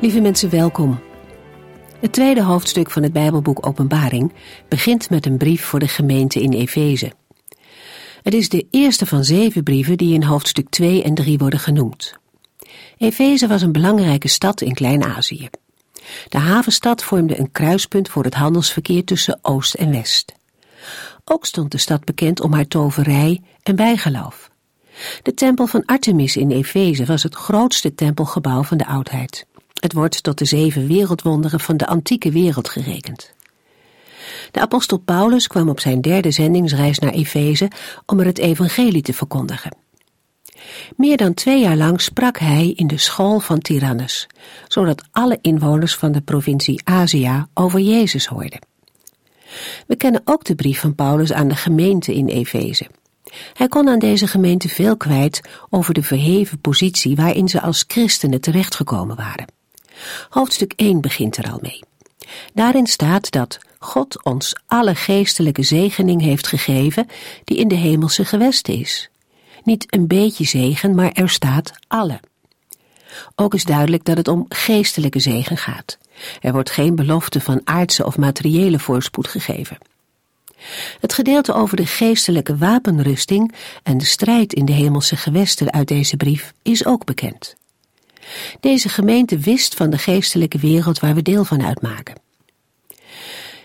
Lieve mensen, welkom. Het tweede hoofdstuk van het Bijbelboek Openbaring begint met een brief voor de gemeente in Efeze. Het is de eerste van zeven brieven die in hoofdstuk 2 en 3 worden genoemd. Efeze was een belangrijke stad in Klein-Azië. De havenstad vormde een kruispunt voor het handelsverkeer tussen Oost en West. Ook stond de stad bekend om haar toverij en bijgeloof. De tempel van Artemis in Efeze was het grootste tempelgebouw van de oudheid. Het wordt tot de zeven wereldwonderen van de antieke wereld gerekend. De apostel Paulus kwam op zijn derde zendingsreis naar Efeze om er het evangelie te verkondigen. Meer dan twee jaar lang sprak hij in de school van Tyrannus, zodat alle inwoners van de provincie Azië over Jezus hoorden. We kennen ook de brief van Paulus aan de gemeente in Efeze. Hij kon aan deze gemeente veel kwijt over de verheven positie waarin ze als christenen terechtgekomen waren. Hoofdstuk 1 begint er al mee. Daarin staat dat God ons alle geestelijke zegening heeft gegeven die in de hemelse gewesten is. Niet een beetje zegen, maar er staat alle. Ook is duidelijk dat het om geestelijke zegen gaat. Er wordt geen belofte van aardse of materiële voorspoed gegeven. Het gedeelte over de geestelijke wapenrusting en de strijd in de hemelse gewesten uit deze brief is ook bekend. Deze gemeente wist van de geestelijke wereld waar we deel van uitmaken.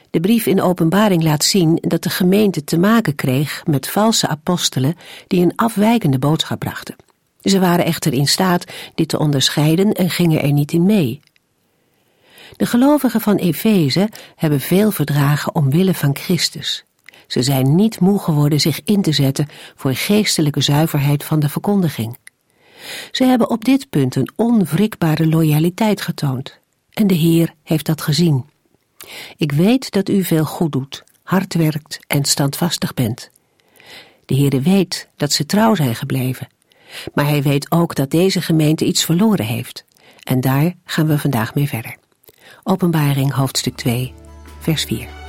De brief in openbaring laat zien dat de gemeente te maken kreeg met valse apostelen die een afwijkende boodschap brachten. Ze waren echter in staat dit te onderscheiden en gingen er niet in mee. De gelovigen van Efeze hebben veel verdragen omwille van Christus. Ze zijn niet moe geworden zich in te zetten voor geestelijke zuiverheid van de verkondiging. Ze hebben op dit punt een onwrikbare loyaliteit getoond. En de Heer heeft dat gezien. Ik weet dat u veel goed doet, hard werkt en standvastig bent. De Heere weet dat ze trouw zijn gebleven. Maar hij weet ook dat deze gemeente iets verloren heeft. En daar gaan we vandaag mee verder. Openbaring hoofdstuk 2, vers 4.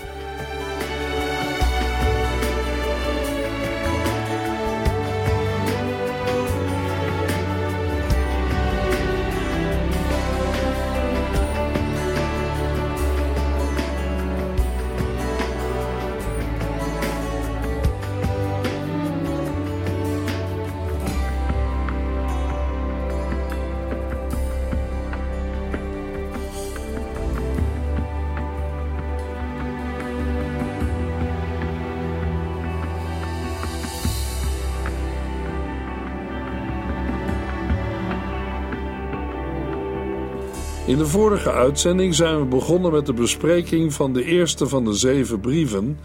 In de vorige uitzending zijn we begonnen met de bespreking van de eerste van de zeven brieven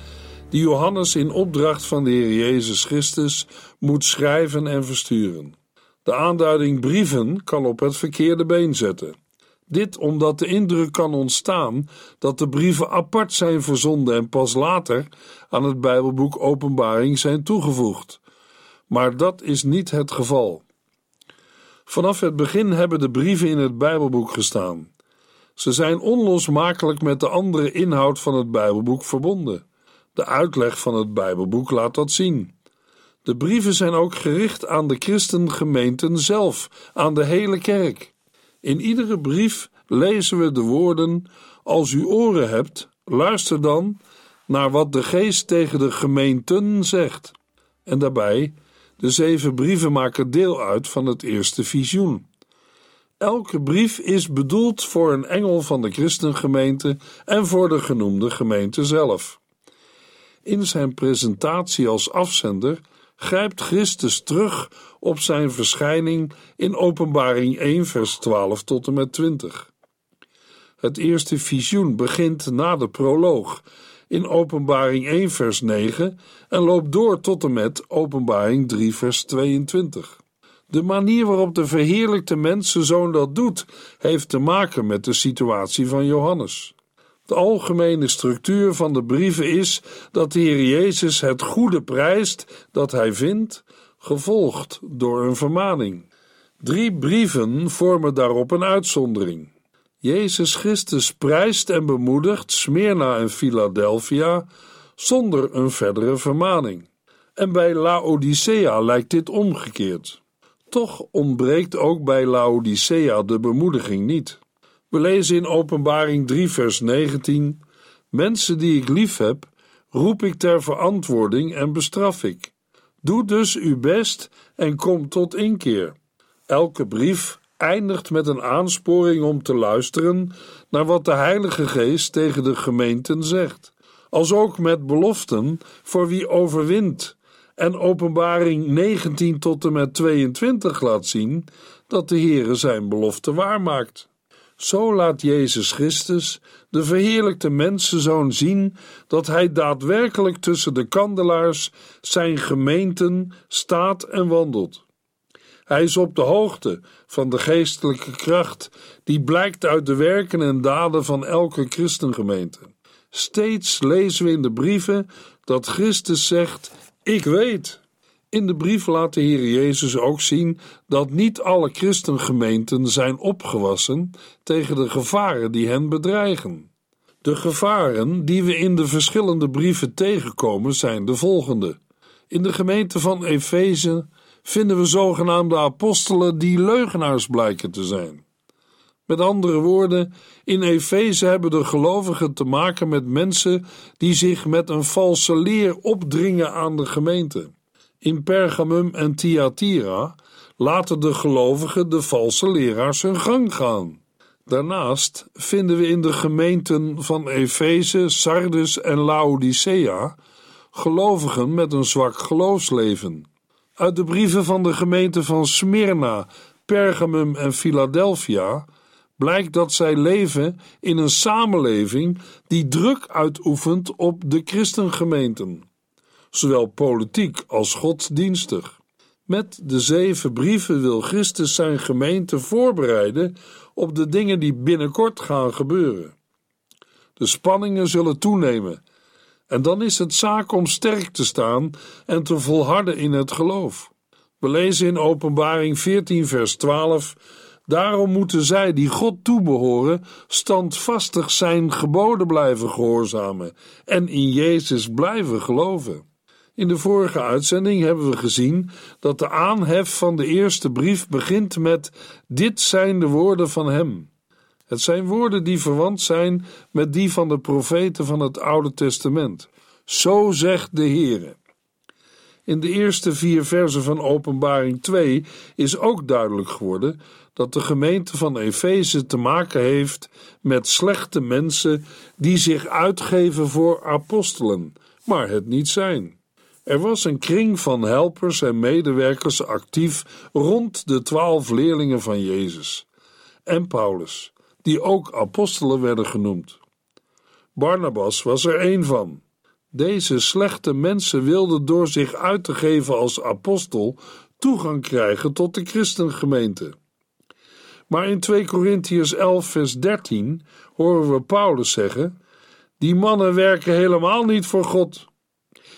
die Johannes in opdracht van de Heer Jezus Christus moet schrijven en versturen. De aanduiding brieven kan op het verkeerde been zetten. Dit omdat de indruk kan ontstaan dat de brieven apart zijn verzonden en pas later aan het Bijbelboek Openbaring zijn toegevoegd. Maar dat is niet het geval. Vanaf het begin hebben de brieven in het Bijbelboek gestaan. Ze zijn onlosmakelijk met de andere inhoud van het Bijbelboek verbonden. De uitleg van het Bijbelboek laat dat zien. De brieven zijn ook gericht aan de christengemeenten zelf, aan de hele kerk. In iedere brief lezen we de woorden: Als u oren hebt, luister dan naar wat de geest tegen de gemeenten zegt. En daarbij de zeven brieven maken deel uit van het eerste visioen. Elke brief is bedoeld voor een engel van de christengemeente en voor de genoemde gemeente zelf. In zijn presentatie als afzender grijpt Christus terug op zijn verschijning in Openbaring 1, vers 12 tot en met 20. Het eerste visioen begint na de proloog in Openbaring 1, vers 9 en loopt door tot en met Openbaring 3, vers 22. De manier waarop de verheerlijkte mensenzoon dat doet, heeft te maken met de situatie van Johannes. De algemene structuur van de brieven is dat de Heer Jezus het goede prijst dat hij vindt, gevolgd door een vermaning. Drie brieven vormen daarop een uitzondering. Jezus Christus prijst en bemoedigt Smyrna en Philadelphia zonder een verdere vermaning. En bij Laodicea lijkt dit omgekeerd. Toch ontbreekt ook bij Laodicea de bemoediging niet. We lezen in Openbaring 3, vers 19: Mensen die ik lief heb, roep ik ter verantwoording en bestraf ik. Doe dus uw best en kom tot inkeer. Elke brief eindigt met een aansporing om te luisteren naar wat de Heilige Geest tegen de gemeenten zegt, als ook met beloften voor wie overwint. En Openbaring 19 tot en met 22 laat zien dat de Heere zijn belofte waarmaakt. Zo laat Jezus Christus, de verheerlijkte mensenzoon, zien dat hij daadwerkelijk tussen de kandelaars zijn gemeenten staat en wandelt. Hij is op de hoogte van de geestelijke kracht die blijkt uit de werken en daden van elke christengemeente. Steeds lezen we in de brieven dat Christus zegt: Ik weet. In de brief laat de Heer Jezus ook zien dat niet alle christengemeenten zijn opgewassen tegen de gevaren die hen bedreigen. De gevaren die we in de verschillende brieven tegenkomen zijn de volgende. In de gemeente van Efeze vinden we zogenaamde apostelen die leugenaars blijken te zijn. Met andere woorden, in Efeze hebben de gelovigen te maken met mensen die zich met een valse leer opdringen aan de gemeente. In Pergamum en Thyatira laten de gelovigen de valse leraars hun gang gaan. Daarnaast vinden we in de gemeenten van Efeze, Sardis en Laodicea gelovigen met een zwak geloofsleven. Uit de brieven van de gemeenten van Smyrna, Pergamum en Philadelphia blijkt dat zij leven in een samenleving die druk uitoefent op de christengemeenten, zowel politiek als godsdienstig. Met de zeven brieven wil Christus zijn gemeente voorbereiden op de dingen die binnenkort gaan gebeuren. De spanningen zullen toenemen en dan is het zaak om sterk te staan en te volharden in het geloof. We lezen in Openbaring 14, vers 12: Daarom moeten zij die God toebehoren, standvastig zijn geboden blijven gehoorzamen en in Jezus blijven geloven. In de vorige uitzending hebben we gezien dat de aanhef van de eerste brief begint met: Dit zijn de woorden van Hem. Het zijn woorden die verwant zijn met die van de profeten van het Oude Testament. Zo zegt de Heere. In de eerste vier versen van Openbaring 2 is ook duidelijk geworden dat de gemeente van Efeze te maken heeft met slechte mensen die zich uitgeven voor apostelen, maar het niet zijn. Er was een kring van helpers en medewerkers actief rond de twaalf leerlingen van Jezus en Paulus, die ook apostelen werden genoemd. Barnabas was er één van. Deze slechte mensen wilden door zich uit te geven als apostel toegang krijgen tot de christengemeente. Maar in 2 Korintiërs 11 vers 13 horen we Paulus zeggen: Die mannen werken helemaal niet voor God.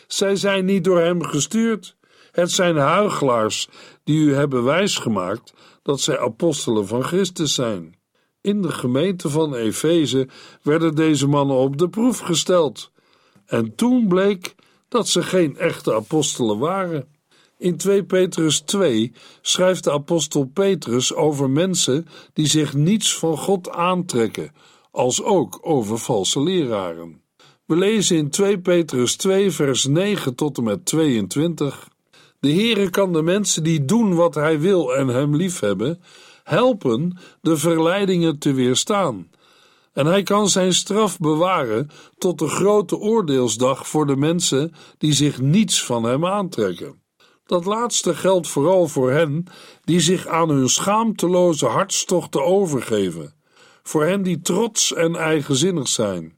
Zij zijn niet door hem gestuurd. Het zijn huigelaars die u hebben wijsgemaakt dat zij apostelen van Christus zijn. In de gemeente van Efeze werden deze mannen op de proef gesteld. En toen bleek dat ze geen echte apostelen waren. In 2 Petrus 2 schrijft de apostel Petrus over mensen die zich niets van God aantrekken, als ook over valse leraren. We lezen in 2 Petrus 2 vers 9 tot en met 22 De Heere kan de mensen die doen wat hij wil en hem liefhebben, helpen de verleidingen te weerstaan. En hij kan zijn straf bewaren tot de grote oordeelsdag voor de mensen die zich niets van hem aantrekken. Dat laatste geldt vooral voor hen die zich aan hun schaamteloze hartstochten overgeven, voor hen die trots en eigenzinnig zijn,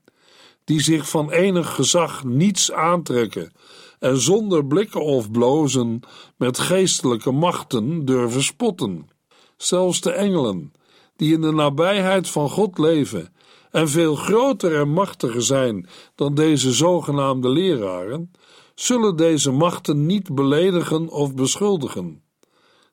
die zich van enig gezag niets aantrekken en zonder blikken of blozen met geestelijke machten durven spotten. Zelfs de engelen, die in de nabijheid van God leven en veel groter en machtiger zijn dan deze zogenaamde leraren, zullen deze machten niet beledigen of beschuldigen.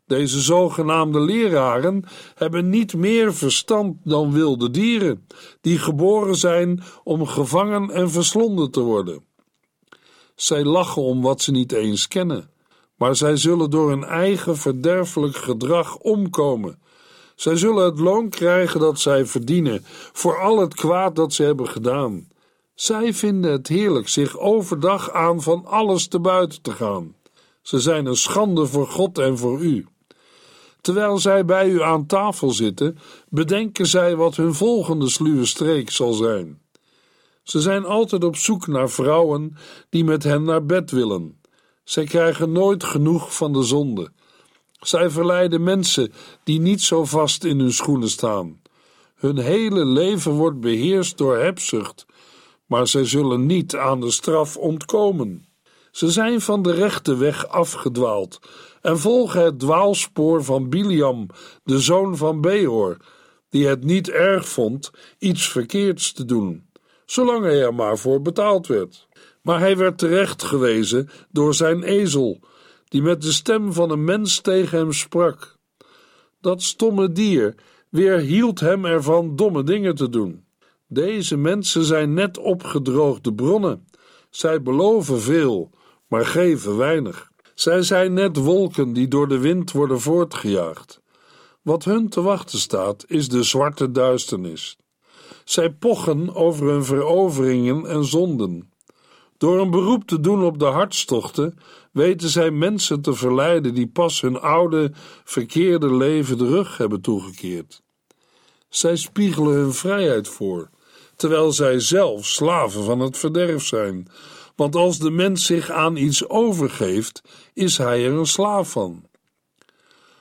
Deze zogenaamde leraren hebben niet meer verstand dan wilde dieren, die geboren zijn om gevangen en verslonden te worden. Zij lachen om wat ze niet eens kennen, maar zij zullen door hun eigen verderfelijk gedrag omkomen. Zij zullen het loon krijgen dat zij verdienen voor al het kwaad dat ze hebben gedaan. Zij vinden het heerlijk zich overdag aan van alles te buiten te gaan. Ze zijn een schande voor God en voor u. Terwijl zij bij u aan tafel zitten, bedenken zij wat hun volgende sluwe streek zal zijn. Ze zijn altijd op zoek naar vrouwen die met hen naar bed willen. Zij krijgen nooit genoeg van de zonde. Zij verleiden mensen die niet zo vast in hun schoenen staan. Hun hele leven wordt beheerst door hebzucht, maar zij zullen niet aan de straf ontkomen. Ze zijn van de rechte weg afgedwaald en volgen het dwaalspoor van Biliam, de zoon van Beor, die het niet erg vond iets verkeerds te doen, zolang hij er maar voor betaald werd. Maar hij werd terechtgewezen door zijn ezel, die met de stem van een mens tegen hem sprak. Dat stomme dier weerhield hem ervan domme dingen te doen. Deze mensen zijn net opgedroogde bronnen. Zij beloven veel, maar geven weinig. Zij zijn net wolken die door de wind worden voortgejaagd. Wat hun te wachten staat, is de zwarte duisternis. Zij pochen over hun veroveringen en zonden. Door een beroep te doen op de hartstochten, weten zij mensen te verleiden die pas hun oude, verkeerde leven de rug hebben toegekeerd. Zij spiegelen hun vrijheid voor, terwijl zij zelf slaven van het verderf zijn, want als de mens zich aan iets overgeeft, is hij er een slaaf van.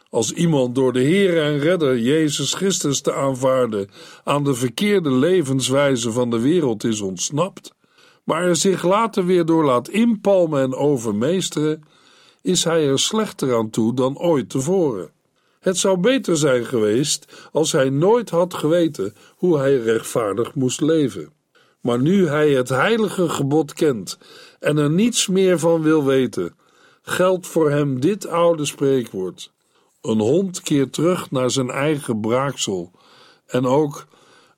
Als iemand door de Heer en Redder Jezus Christus te aanvaarden aan de verkeerde levenswijze van de wereld is ontsnapt, maar er zich later weer door laat inpalmen en overmeesteren, is hij er slechter aan toe dan ooit tevoren. Het zou beter zijn geweest als hij nooit had geweten hoe hij rechtvaardig moest leven. Maar nu hij het heilige gebod kent en er niets meer van wil weten, geldt voor hem dit oude spreekwoord: Een hond keert terug naar zijn eigen braaksel, en ook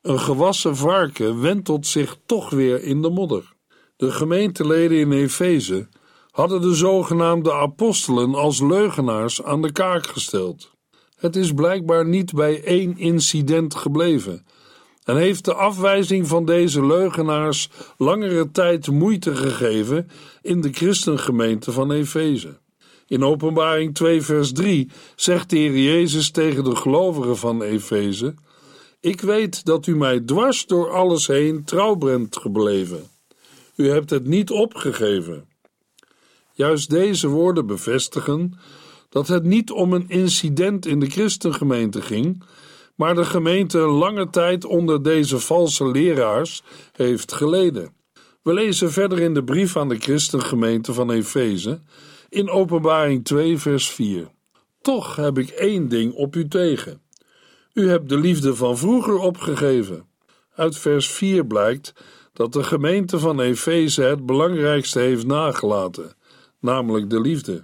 een gewassen varken wentelt zich toch weer in de modder. De gemeenteleden in Efeze hadden de zogenaamde apostelen als leugenaars aan de kaak gesteld. Het is blijkbaar niet bij één incident gebleven en heeft de afwijzing van deze leugenaars langere tijd moeite gegeven in de christengemeente van Efeze. In Openbaring 2, vers 3 zegt de Heer Jezus tegen de gelovigen van Efeze: Ik weet dat u mij dwars door alles heen trouw bent gebleven. U hebt het niet opgegeven. Juist deze woorden bevestigen dat het niet om een incident in de christengemeente ging, maar de gemeente lange tijd onder deze valse leraars heeft geleden. We lezen verder in de brief aan de christengemeente van Efeze in Openbaring 2, vers 4. Toch heb ik één ding op u tegen. U hebt de liefde van vroeger opgegeven. Uit vers 4 blijkt dat de gemeente van Efeze het belangrijkste heeft nagelaten, namelijk de liefde.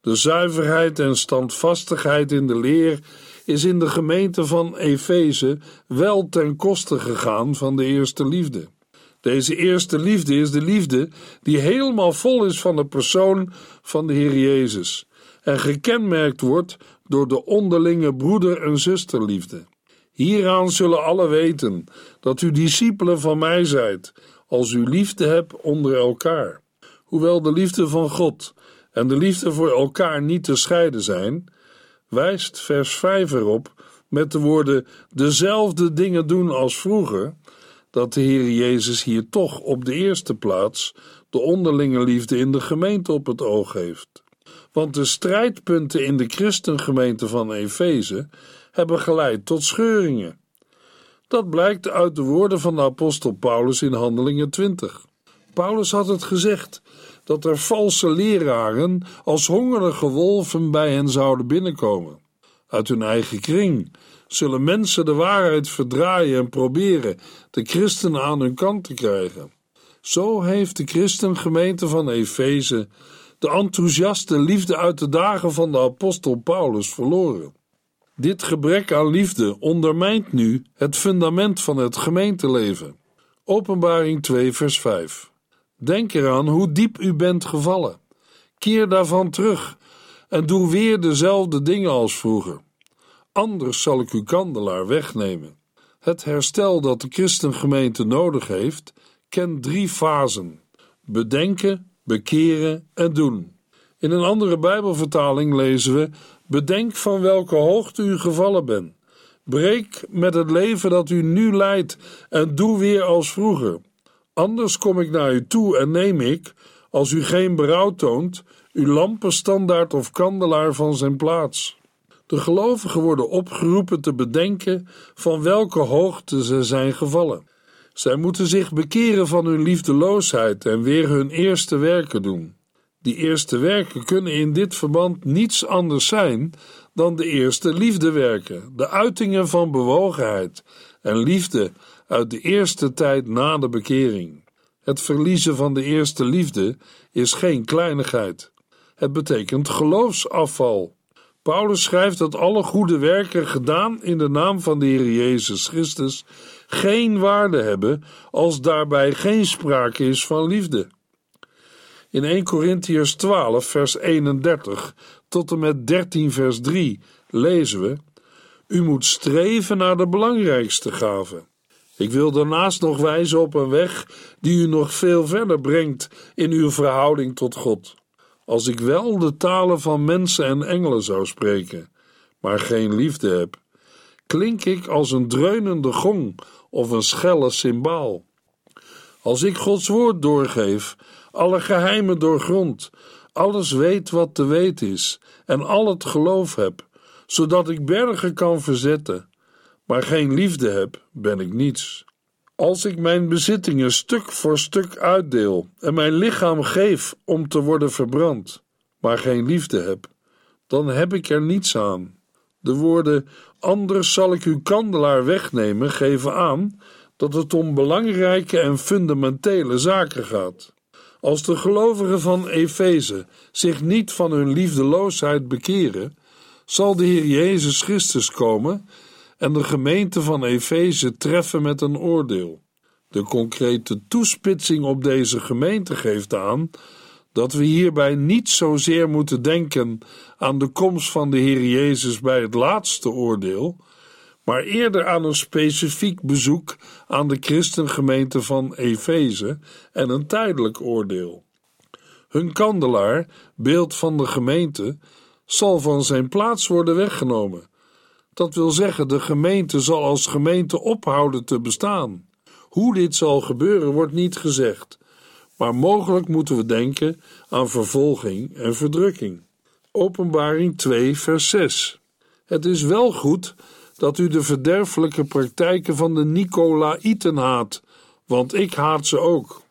De zuiverheid en standvastigheid in de leer is in de gemeente van Efeze wel ten koste gegaan van de eerste liefde. Deze eerste liefde is de liefde die helemaal vol is van de persoon van de Heer Jezus en gekenmerkt wordt door de onderlinge broeder- en zusterliefde. Hieraan zullen alle weten dat u discipelen van mij zijt, als u liefde hebt onder elkaar. Hoewel de liefde van God en de liefde voor elkaar niet te scheiden zijn, wijst vers 5 erop met de woorden dezelfde dingen doen als vroeger, dat de Heer Jezus hier toch op de eerste plaats de onderlinge liefde in de gemeente op het oog heeft. Want de strijdpunten in de christengemeente van Efeze hebben geleid tot scheuringen. Dat blijkt uit de woorden van de apostel Paulus in Handelingen 20. Paulus had het gezegd dat er valse leraren als hongerige wolven bij hen zouden binnenkomen. Uit hun eigen kring zullen mensen de waarheid verdraaien en proberen de christenen aan hun kant te krijgen. Zo heeft de christengemeente van Efeze de enthousiaste liefde uit de dagen van de apostel Paulus verloren. Dit gebrek aan liefde ondermijnt nu het fundament van het gemeenteleven. Openbaring 2, vers 5. Denk eraan hoe diep u bent gevallen. Keer daarvan terug en doe weer dezelfde dingen als vroeger. Anders zal ik uw kandelaar wegnemen. Het herstel dat de christengemeente nodig heeft, kent drie fasen: bedenken, bekeren en doen. In een andere Bijbelvertaling lezen we: Bedenk van welke hoogte u gevallen bent. Breek met het leven dat u nu leidt en doe weer als vroeger. Anders kom ik naar u toe en neem ik, als u geen berouw toont, uw lampenstandaard of kandelaar van zijn plaats. De gelovigen worden opgeroepen te bedenken van welke hoogte ze zijn gevallen. Zij moeten zich bekeren van hun liefdeloosheid en weer hun eerste werken doen. Die eerste werken kunnen in dit verband niets anders zijn dan de eerste liefdewerken, de uitingen van bewogenheid en liefde uit de eerste tijd na de bekering. Het verliezen van de eerste liefde is geen kleinigheid. Het betekent geloofsafval. Paulus schrijft dat alle goede werken gedaan in de naam van de Heer Jezus Christus geen waarde hebben als daarbij geen sprake is van liefde. In 1 Corinthians 12, vers 31 tot en met 13, vers 3 lezen we: U moet streven naar de belangrijkste gave. Ik wil daarnaast nog wijzen op een weg die u nog veel verder brengt in uw verhouding tot God. Als ik wel de talen van mensen en engelen zou spreken, maar geen liefde heb, klink ik als een dreunende gong of een schelle cymbaal. Als ik Gods woord doorgeef, alle geheimen doorgrond, alles weet wat te weten is en al het geloof heb, zodat ik bergen kan verzetten, maar geen liefde heb, ben ik niets. Als ik mijn bezittingen stuk voor stuk uitdeel en mijn lichaam geef om te worden verbrand, maar geen liefde heb, dan heb ik er niets aan. De woorden: Anders zal ik uw kandelaar wegnemen, geven aan dat het om belangrijke en fundamentele zaken gaat. Als de gelovigen van Efeze zich niet van hun liefdeloosheid bekeren, zal de Heer Jezus Christus komen en de gemeente van Efeze treffen met een oordeel. De concrete toespitsing op deze gemeente geeft aan dat we hierbij niet zozeer moeten denken aan de komst van de Heer Jezus bij het laatste oordeel, maar eerder aan een specifiek bezoek aan de christengemeente van Efeze en een tijdelijk oordeel. Hun kandelaar, beeld van de gemeente, zal van zijn plaats worden weggenomen. Dat wil zeggen, de gemeente zal als gemeente ophouden te bestaan. Hoe dit zal gebeuren wordt niet gezegd, maar mogelijk moeten we denken aan vervolging en verdrukking. Openbaring 2, vers 6. Het is wel goed dat u de verderfelijke praktijken van de Nicolaïten haat, want ik haat ze ook.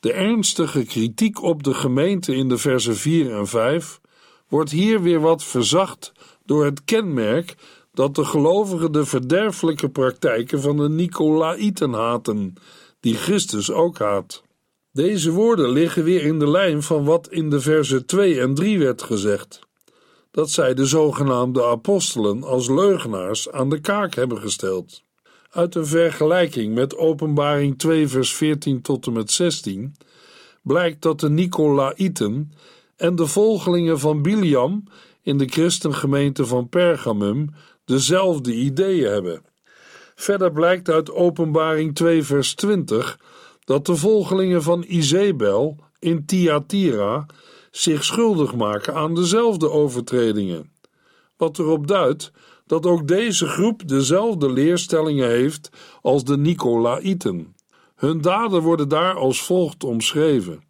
De ernstige kritiek op de gemeente in de versen 4 en 5 wordt hier weer wat verzacht door het kenmerk dat de gelovigen de verderfelijke praktijken van de Nicolaïten haten, die Christus ook haat. Deze woorden liggen weer in de lijn van wat in de versen 2 en 3 werd gezegd dat zij de zogenaamde apostelen als leugenaars aan de kaak hebben gesteld. Uit een vergelijking met Openbaring 2, vers 14 tot en met 16 blijkt dat de Nicolaïten en de volgelingen van Biliam in de christengemeente van Pergamum dezelfde ideeën hebben. Verder blijkt uit Openbaring 2, vers 20 dat de volgelingen van Izebel in Thyatira zich schuldig maken aan dezelfde overtredingen. Wat erop duidt dat ook deze groep dezelfde leerstellingen heeft als de Nicolaïten. Hun daden worden daar als volgt omschreven.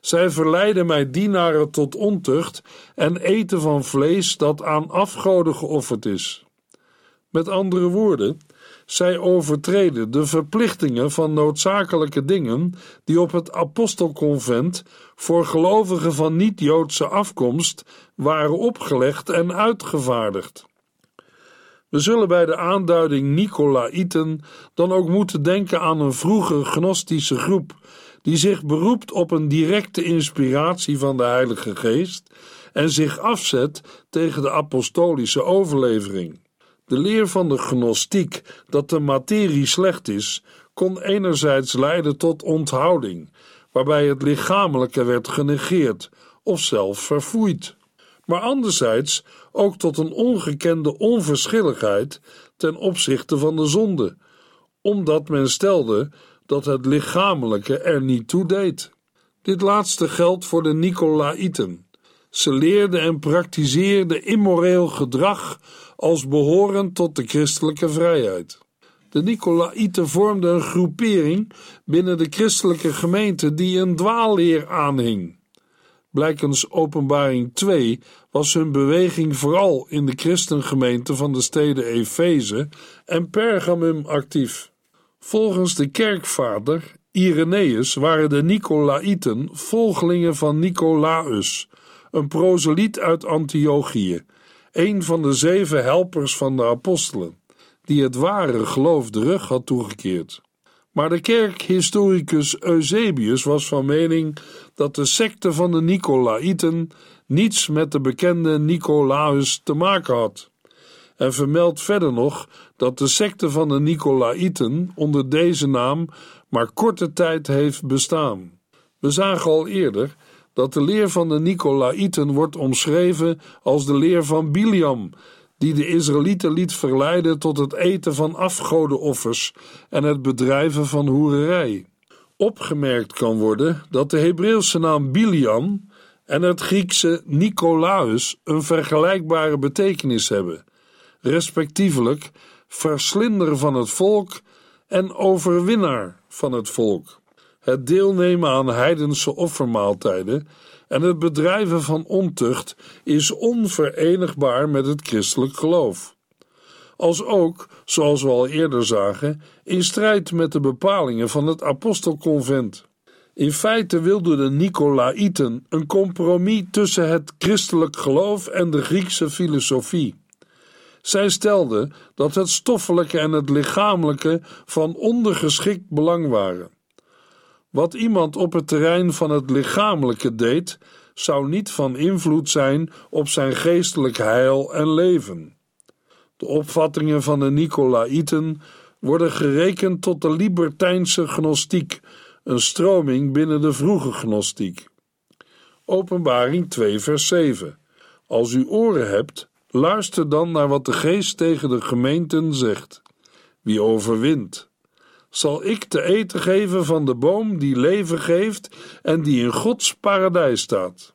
Zij verleiden mij dienaren tot ontucht en eten van vlees dat aan afgoden geofferd is. Met andere woorden, Zij overtreden de verplichtingen van noodzakelijke dingen die op het apostelconvent voor gelovigen van niet-Joodse afkomst waren opgelegd en uitgevaardigd. We zullen bij de aanduiding Nicolaïten dan ook moeten denken aan een vroege gnostische groep die zich beroept op een directe inspiratie van de Heilige Geest en zich afzet tegen de apostolische overlevering. De leer van de gnostiek dat de materie slecht is, kon enerzijds leiden tot onthouding, waarbij het lichamelijke werd genegeerd of zelf verfoeid, maar anderzijds ook tot een ongekende onverschilligheid ten opzichte van de zonde, omdat men stelde dat het lichamelijke er niet toe deed. Dit laatste geldt voor de Nicolaïten. Ze leerden en praktiseerden immoreel gedrag als behorend tot de christelijke vrijheid. De Nicolaïten vormden een groepering binnen de christelijke gemeente die een dwaalleer aanhing. Blijkens Openbaring 2 was hun beweging vooral in de christengemeente van de steden Efeze en Pergamum actief. Volgens de kerkvader Irenaeus waren de Nicolaïten volgelingen van Nicolaus, een proseliet uit Antiochië, een van de zeven helpers van de apostelen, die het ware geloof de rug had toegekeerd. Maar de kerkhistoricus Eusebius was van mening dat de secte van de Nicolaïten niets met de bekende Nicolaus te maken had. En vermeldt verder nog dat de secte van de Nicolaïten onder deze naam maar korte tijd heeft bestaan. We zagen al eerder dat de leer van de Nicolaïten wordt omschreven als de leer van Biliam, die de Israëlieten liet verleiden tot het eten van afgodenoffers en het bedrijven van hoererij. Opgemerkt kan worden dat de Hebreeuwse naam Biliam en het Griekse Nicolaus een vergelijkbare betekenis hebben, respectievelijk verslinder van het volk en overwinnaar van het volk. Het deelnemen aan heidense offermaaltijden en het bedrijven van ontucht is onverenigbaar met het christelijk geloof. Als ook, zoals we al eerder zagen, in strijd met de bepalingen van het apostelconvent. In feite wilden de Nicolaïten een compromis tussen het christelijk geloof en de Griekse filosofie. Zij stelden dat het stoffelijke en het lichamelijke van ondergeschikt belang waren. Wat iemand op het terrein van het lichamelijke deed, zou niet van invloed zijn op zijn geestelijk heil en leven. De opvattingen van de Nicolaïten worden gerekend tot de libertijnse gnostiek, een stroming binnen de vroege gnostiek. Openbaring 2, vers 7. Als u oren hebt, luister dan naar wat de geest tegen de gemeenten zegt. Wie overwint, zal ik te eten geven van de boom die leven geeft en die in Gods paradijs staat.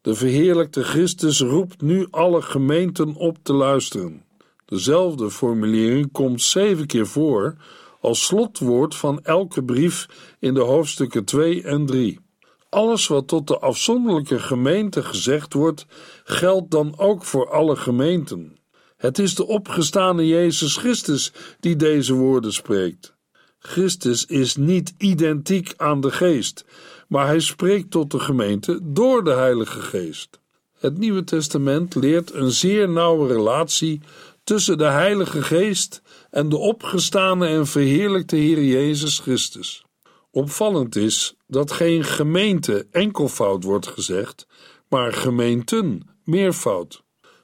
De verheerlijkte Christus roept nu alle gemeenten op te luisteren. Dezelfde formulering komt zeven keer voor als slotwoord van elke brief in de hoofdstukken 2 en 3. Alles wat tot de afzonderlijke gemeente gezegd wordt, geldt dan ook voor alle gemeenten. Het is de opgestane Jezus Christus die deze woorden spreekt. Christus is niet identiek aan de Geest, maar hij spreekt tot de gemeente door de Heilige Geest. Het Nieuwe Testament leert een zeer nauwe relatie tussen de Heilige Geest en de opgestane en verheerlijkte Heer Jezus Christus. Opvallend is dat geen gemeente enkelvoud wordt gezegd, maar gemeenten meervoud.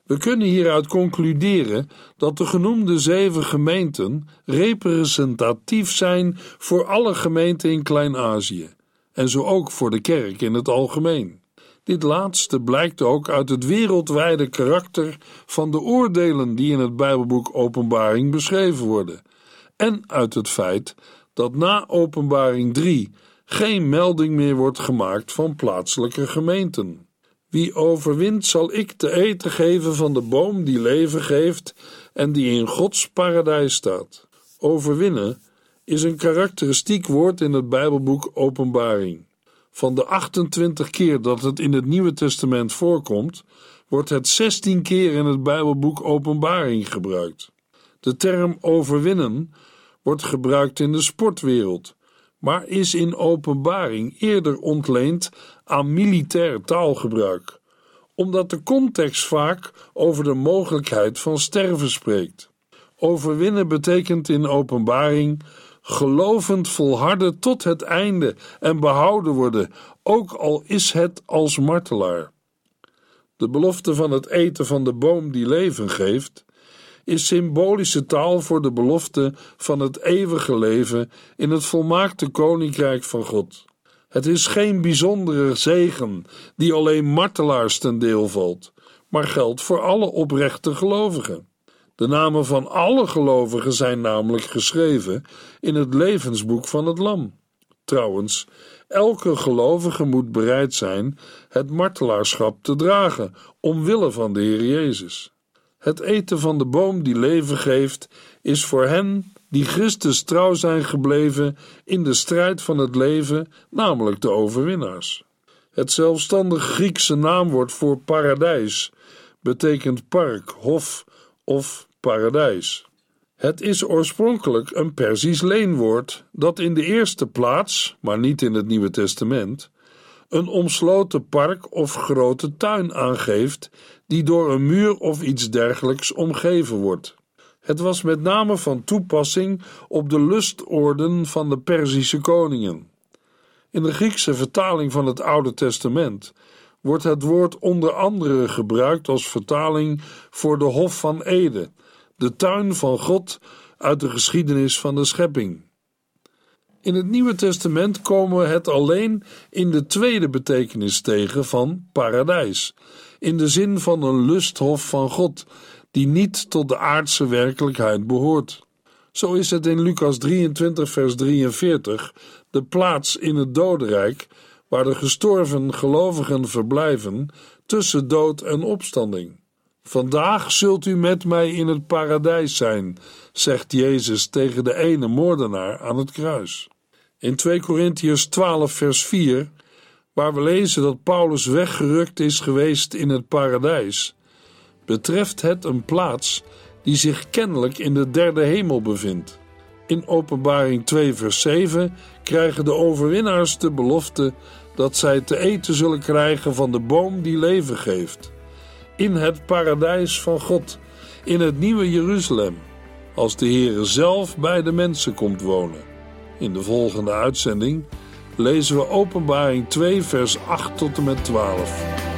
We kunnen hieruit concluderen dat de genoemde zeven gemeenten representatief zijn voor alle gemeenten in Klein-Azië en zo ook voor de kerk in het algemeen. Dit laatste blijkt ook uit het wereldwijde karakter van de oordelen die in het Bijbelboek Openbaring beschreven worden, en uit het feit dat na Openbaring 3 geen melding meer wordt gemaakt van plaatselijke gemeenten. Wie overwint, zal ik te eten geven van de boom die leven geeft en die in Gods paradijs staat. Overwinnen is een karakteristiek woord in het Bijbelboek Openbaring. Van de 28 keer dat het in het Nieuwe Testament voorkomt, wordt het 16 keer in het Bijbelboek Openbaring gebruikt. De term overwinnen wordt gebruikt in de sportwereld, maar is in openbaring eerder ontleend aan militair taalgebruik, omdat de context vaak over de mogelijkheid van sterven spreekt. Overwinnen betekent in openbaring gelovend volharden tot het einde en behouden worden, ook al is het als martelaar. De belofte van het eten van de boom die leven geeft, is symbolische taal voor de belofte van het eeuwige leven in het volmaakte koninkrijk van God. Het is geen bijzondere zegen die alleen martelaars ten deel valt, maar geldt voor alle oprechte gelovigen. De namen van alle gelovigen zijn namelijk geschreven in het levensboek van het Lam. Trouwens, elke gelovige moet bereid zijn het martelaarschap te dragen, omwille van de Heer Jezus. Het eten van de boom die leven geeft, is voor hen die Christus trouw zijn gebleven in de strijd van het leven, namelijk de overwinnaars. Het zelfstandig Griekse naamwoord voor paradijs betekent park, hof of paradijs. Het is oorspronkelijk een Persisch leenwoord dat in de eerste plaats, maar niet in het Nieuwe Testament, een omsloten park of grote tuin aangeeft die door een muur of iets dergelijks omgeven wordt. Het was met name van toepassing op de lustorden van de Perzische koningen. In de Griekse vertaling van het Oude Testament wordt het woord onder andere gebruikt als vertaling voor de Hof van Ede, de tuin van God uit de geschiedenis van de schepping. In het Nieuwe Testament komen we het alleen in de tweede betekenis tegen van paradijs, in de zin van een lusthof van God, die niet tot de aardse werkelijkheid behoort. Zo is het in Lucas 23, vers 43 de plaats in het dodenrijk waar de gestorven gelovigen verblijven tussen dood en opstanding. Vandaag zult u met mij in het paradijs zijn, zegt Jezus tegen de ene moordenaar aan het kruis. In 2 Korintiërs 12, vers 4, waar we lezen dat Paulus weggerukt is geweest in het paradijs, betreft het een plaats die zich kennelijk in de derde hemel bevindt. In Openbaring 2, vers 7 krijgen de overwinnaars de belofte dat zij te eten zullen krijgen van de boom die leven geeft in het paradijs van God, in het nieuwe Jeruzalem, als de Heere zelf bij de mensen komt wonen. In de volgende uitzending lezen we Openbaring 2, vers 8 tot en met 12.